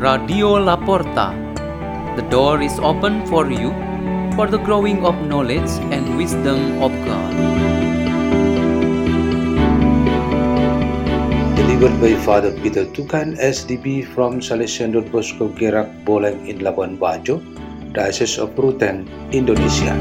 Radio Laporta. The door is open for you for the growing of knowledge and wisdom of God. Delivered by Father Peter Tukan, SDB from Salesian Don Bosco Gerak Boleng in Labuan Bajo, Diocese of Ruteng, Indonesia.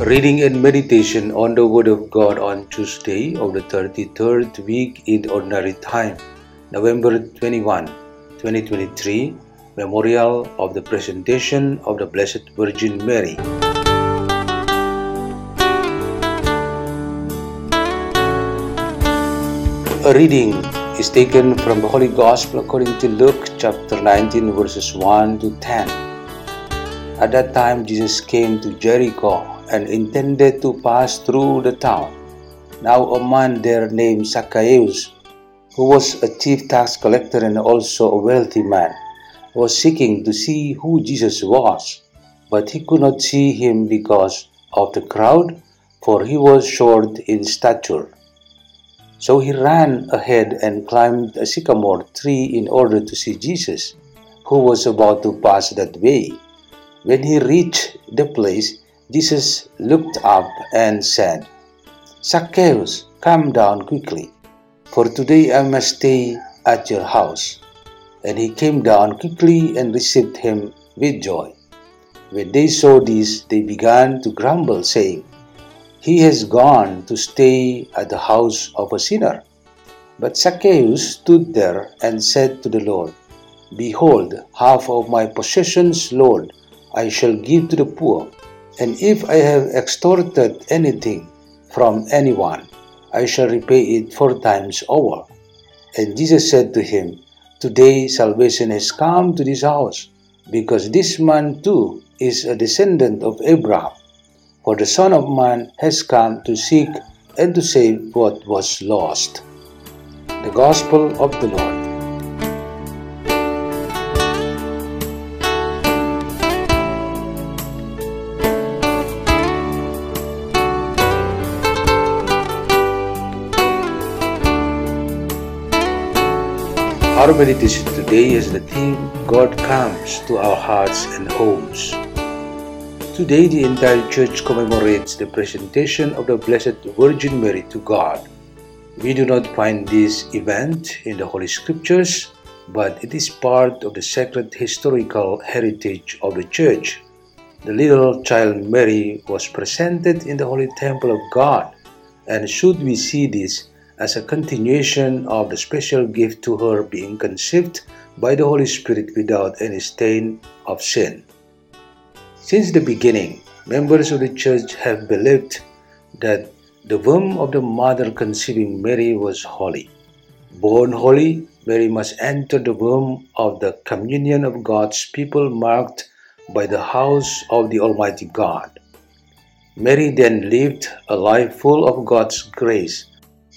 Reading and meditation on the Word of God on Tuesday of the 33rd week in Ordinary Time, November 21, 2023, Memorial of the Presentation of the Blessed Virgin Mary. A reading is taken from the Holy Gospel according to Luke chapter 19, verses 1 to 10. At that time, Jesus came to Jericho and intended to pass through the town. Now, a man there named Zacchaeus, who was a chief tax collector and also a wealthy man, was seeking to see who Jesus was, but he could not see him because of the crowd, for he was short in stature. So he ran ahead and climbed a sycamore tree in order to see Jesus, who was about to pass that way. When he reached the place, Jesus looked up and said, Zacchaeus, come down quickly, for today I must stay at your house. And he came down quickly and received him with joy. When they saw this, they began to grumble, saying, He has gone to stay at the house of a sinner. But Zacchaeus stood there and said to the Lord, Behold, half of my possessions, Lord, I shall give to the poor. And if I have extorted anything from anyone, I shall repay it four times over. And Jesus said to him, Today salvation has come to this house, because this man too is a descendant of Abraham. For the Son of Man has come to seek and to save what was lost. The Gospel of the Lord. Our meditation today is the theme God comes to our hearts and homes. Today, the entire church commemorates the presentation of the Blessed Virgin Mary to God. We do not find this event in the Holy Scriptures, but it is part of the sacred historical heritage of the church. The little child Mary was presented in the Holy Temple of God, and should we see this as a continuation of the special gift to her being conceived by the Holy Spirit without any stain of sin. Since the beginning, members of the Church have believed that the womb of the mother conceiving Mary was holy. Born holy, Mary must enter the womb of the communion of God's people marked by the house of the Almighty God. Mary then lived a life full of God's grace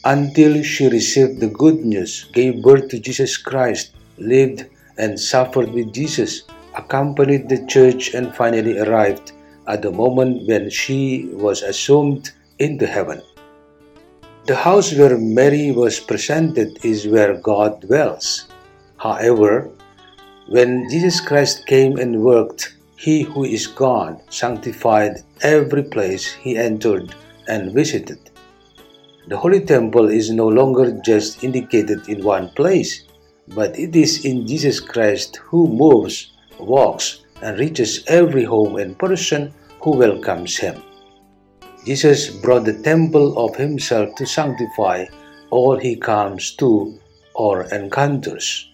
until she received the good news, gave birth to Jesus Christ, lived and suffered with Jesus, accompanied the church, and finally arrived at the moment when she was assumed into heaven. The house where Mary was presented is where God dwells. However, when Jesus Christ came and worked, he who is God sanctified every place he entered and visited. The Holy Temple is no longer just indicated in one place, but it is in Jesus Christ who moves, walks, and reaches every home and person who welcomes him. Jesus brought the temple of himself to sanctify all he comes to or encounters.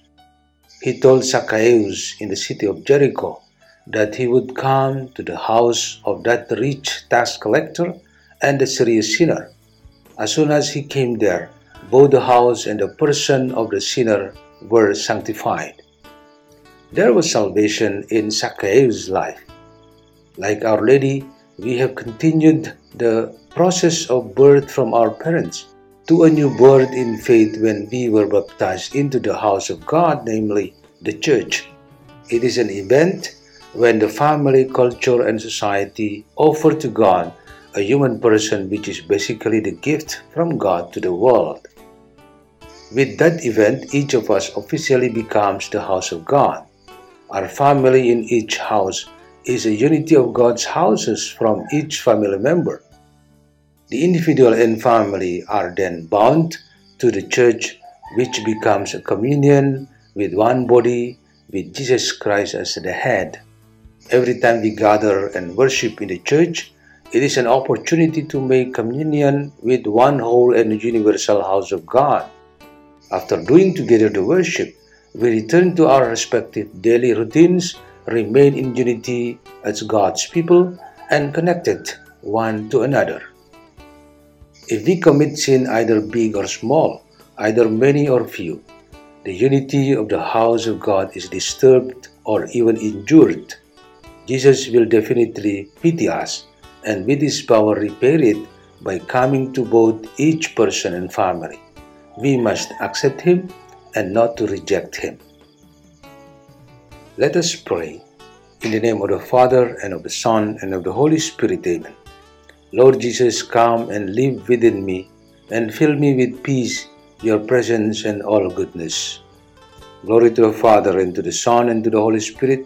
He told Zacchaeus in the city of Jericho that he would come to the house of that rich tax collector and the serious sinner. As soon as he came there, both the house and the person of the sinner were sanctified. There was salvation in Zacchaeus' life. Like Our Lady, we have continued the process of birth from our parents to a new birth in faith when we were baptized into the house of God, namely the church. it is an event when the family, culture, and society offer to God a human person, which is basically the gift from God to the world. With that event, each of us officially becomes the house of God. Our family in each house is a unity of God's houses from each family member. The individual and family are then bound to the church, which becomes a communion with one body with Jesus Christ as the head. Every time we gather and worship in the church, it is an opportunity to make communion with one whole and universal house of God. After doing together the worship, we return to our respective daily routines, remain in unity as God's people, and connected one to another. If we commit sin either big or small, either many or few, the unity of the house of God is disturbed or even injured Jesus will definitely pity us and with His power repair it by coming to both each person and family. We must accept Him and not to reject Him. Let us pray. In the name of the Father, and of the Son, and of the Holy Spirit, Amen. Lord Jesus, come and live within me and fill me with peace, your presence, and all goodness. Glory to the Father, and to the Son, and to the Holy Spirit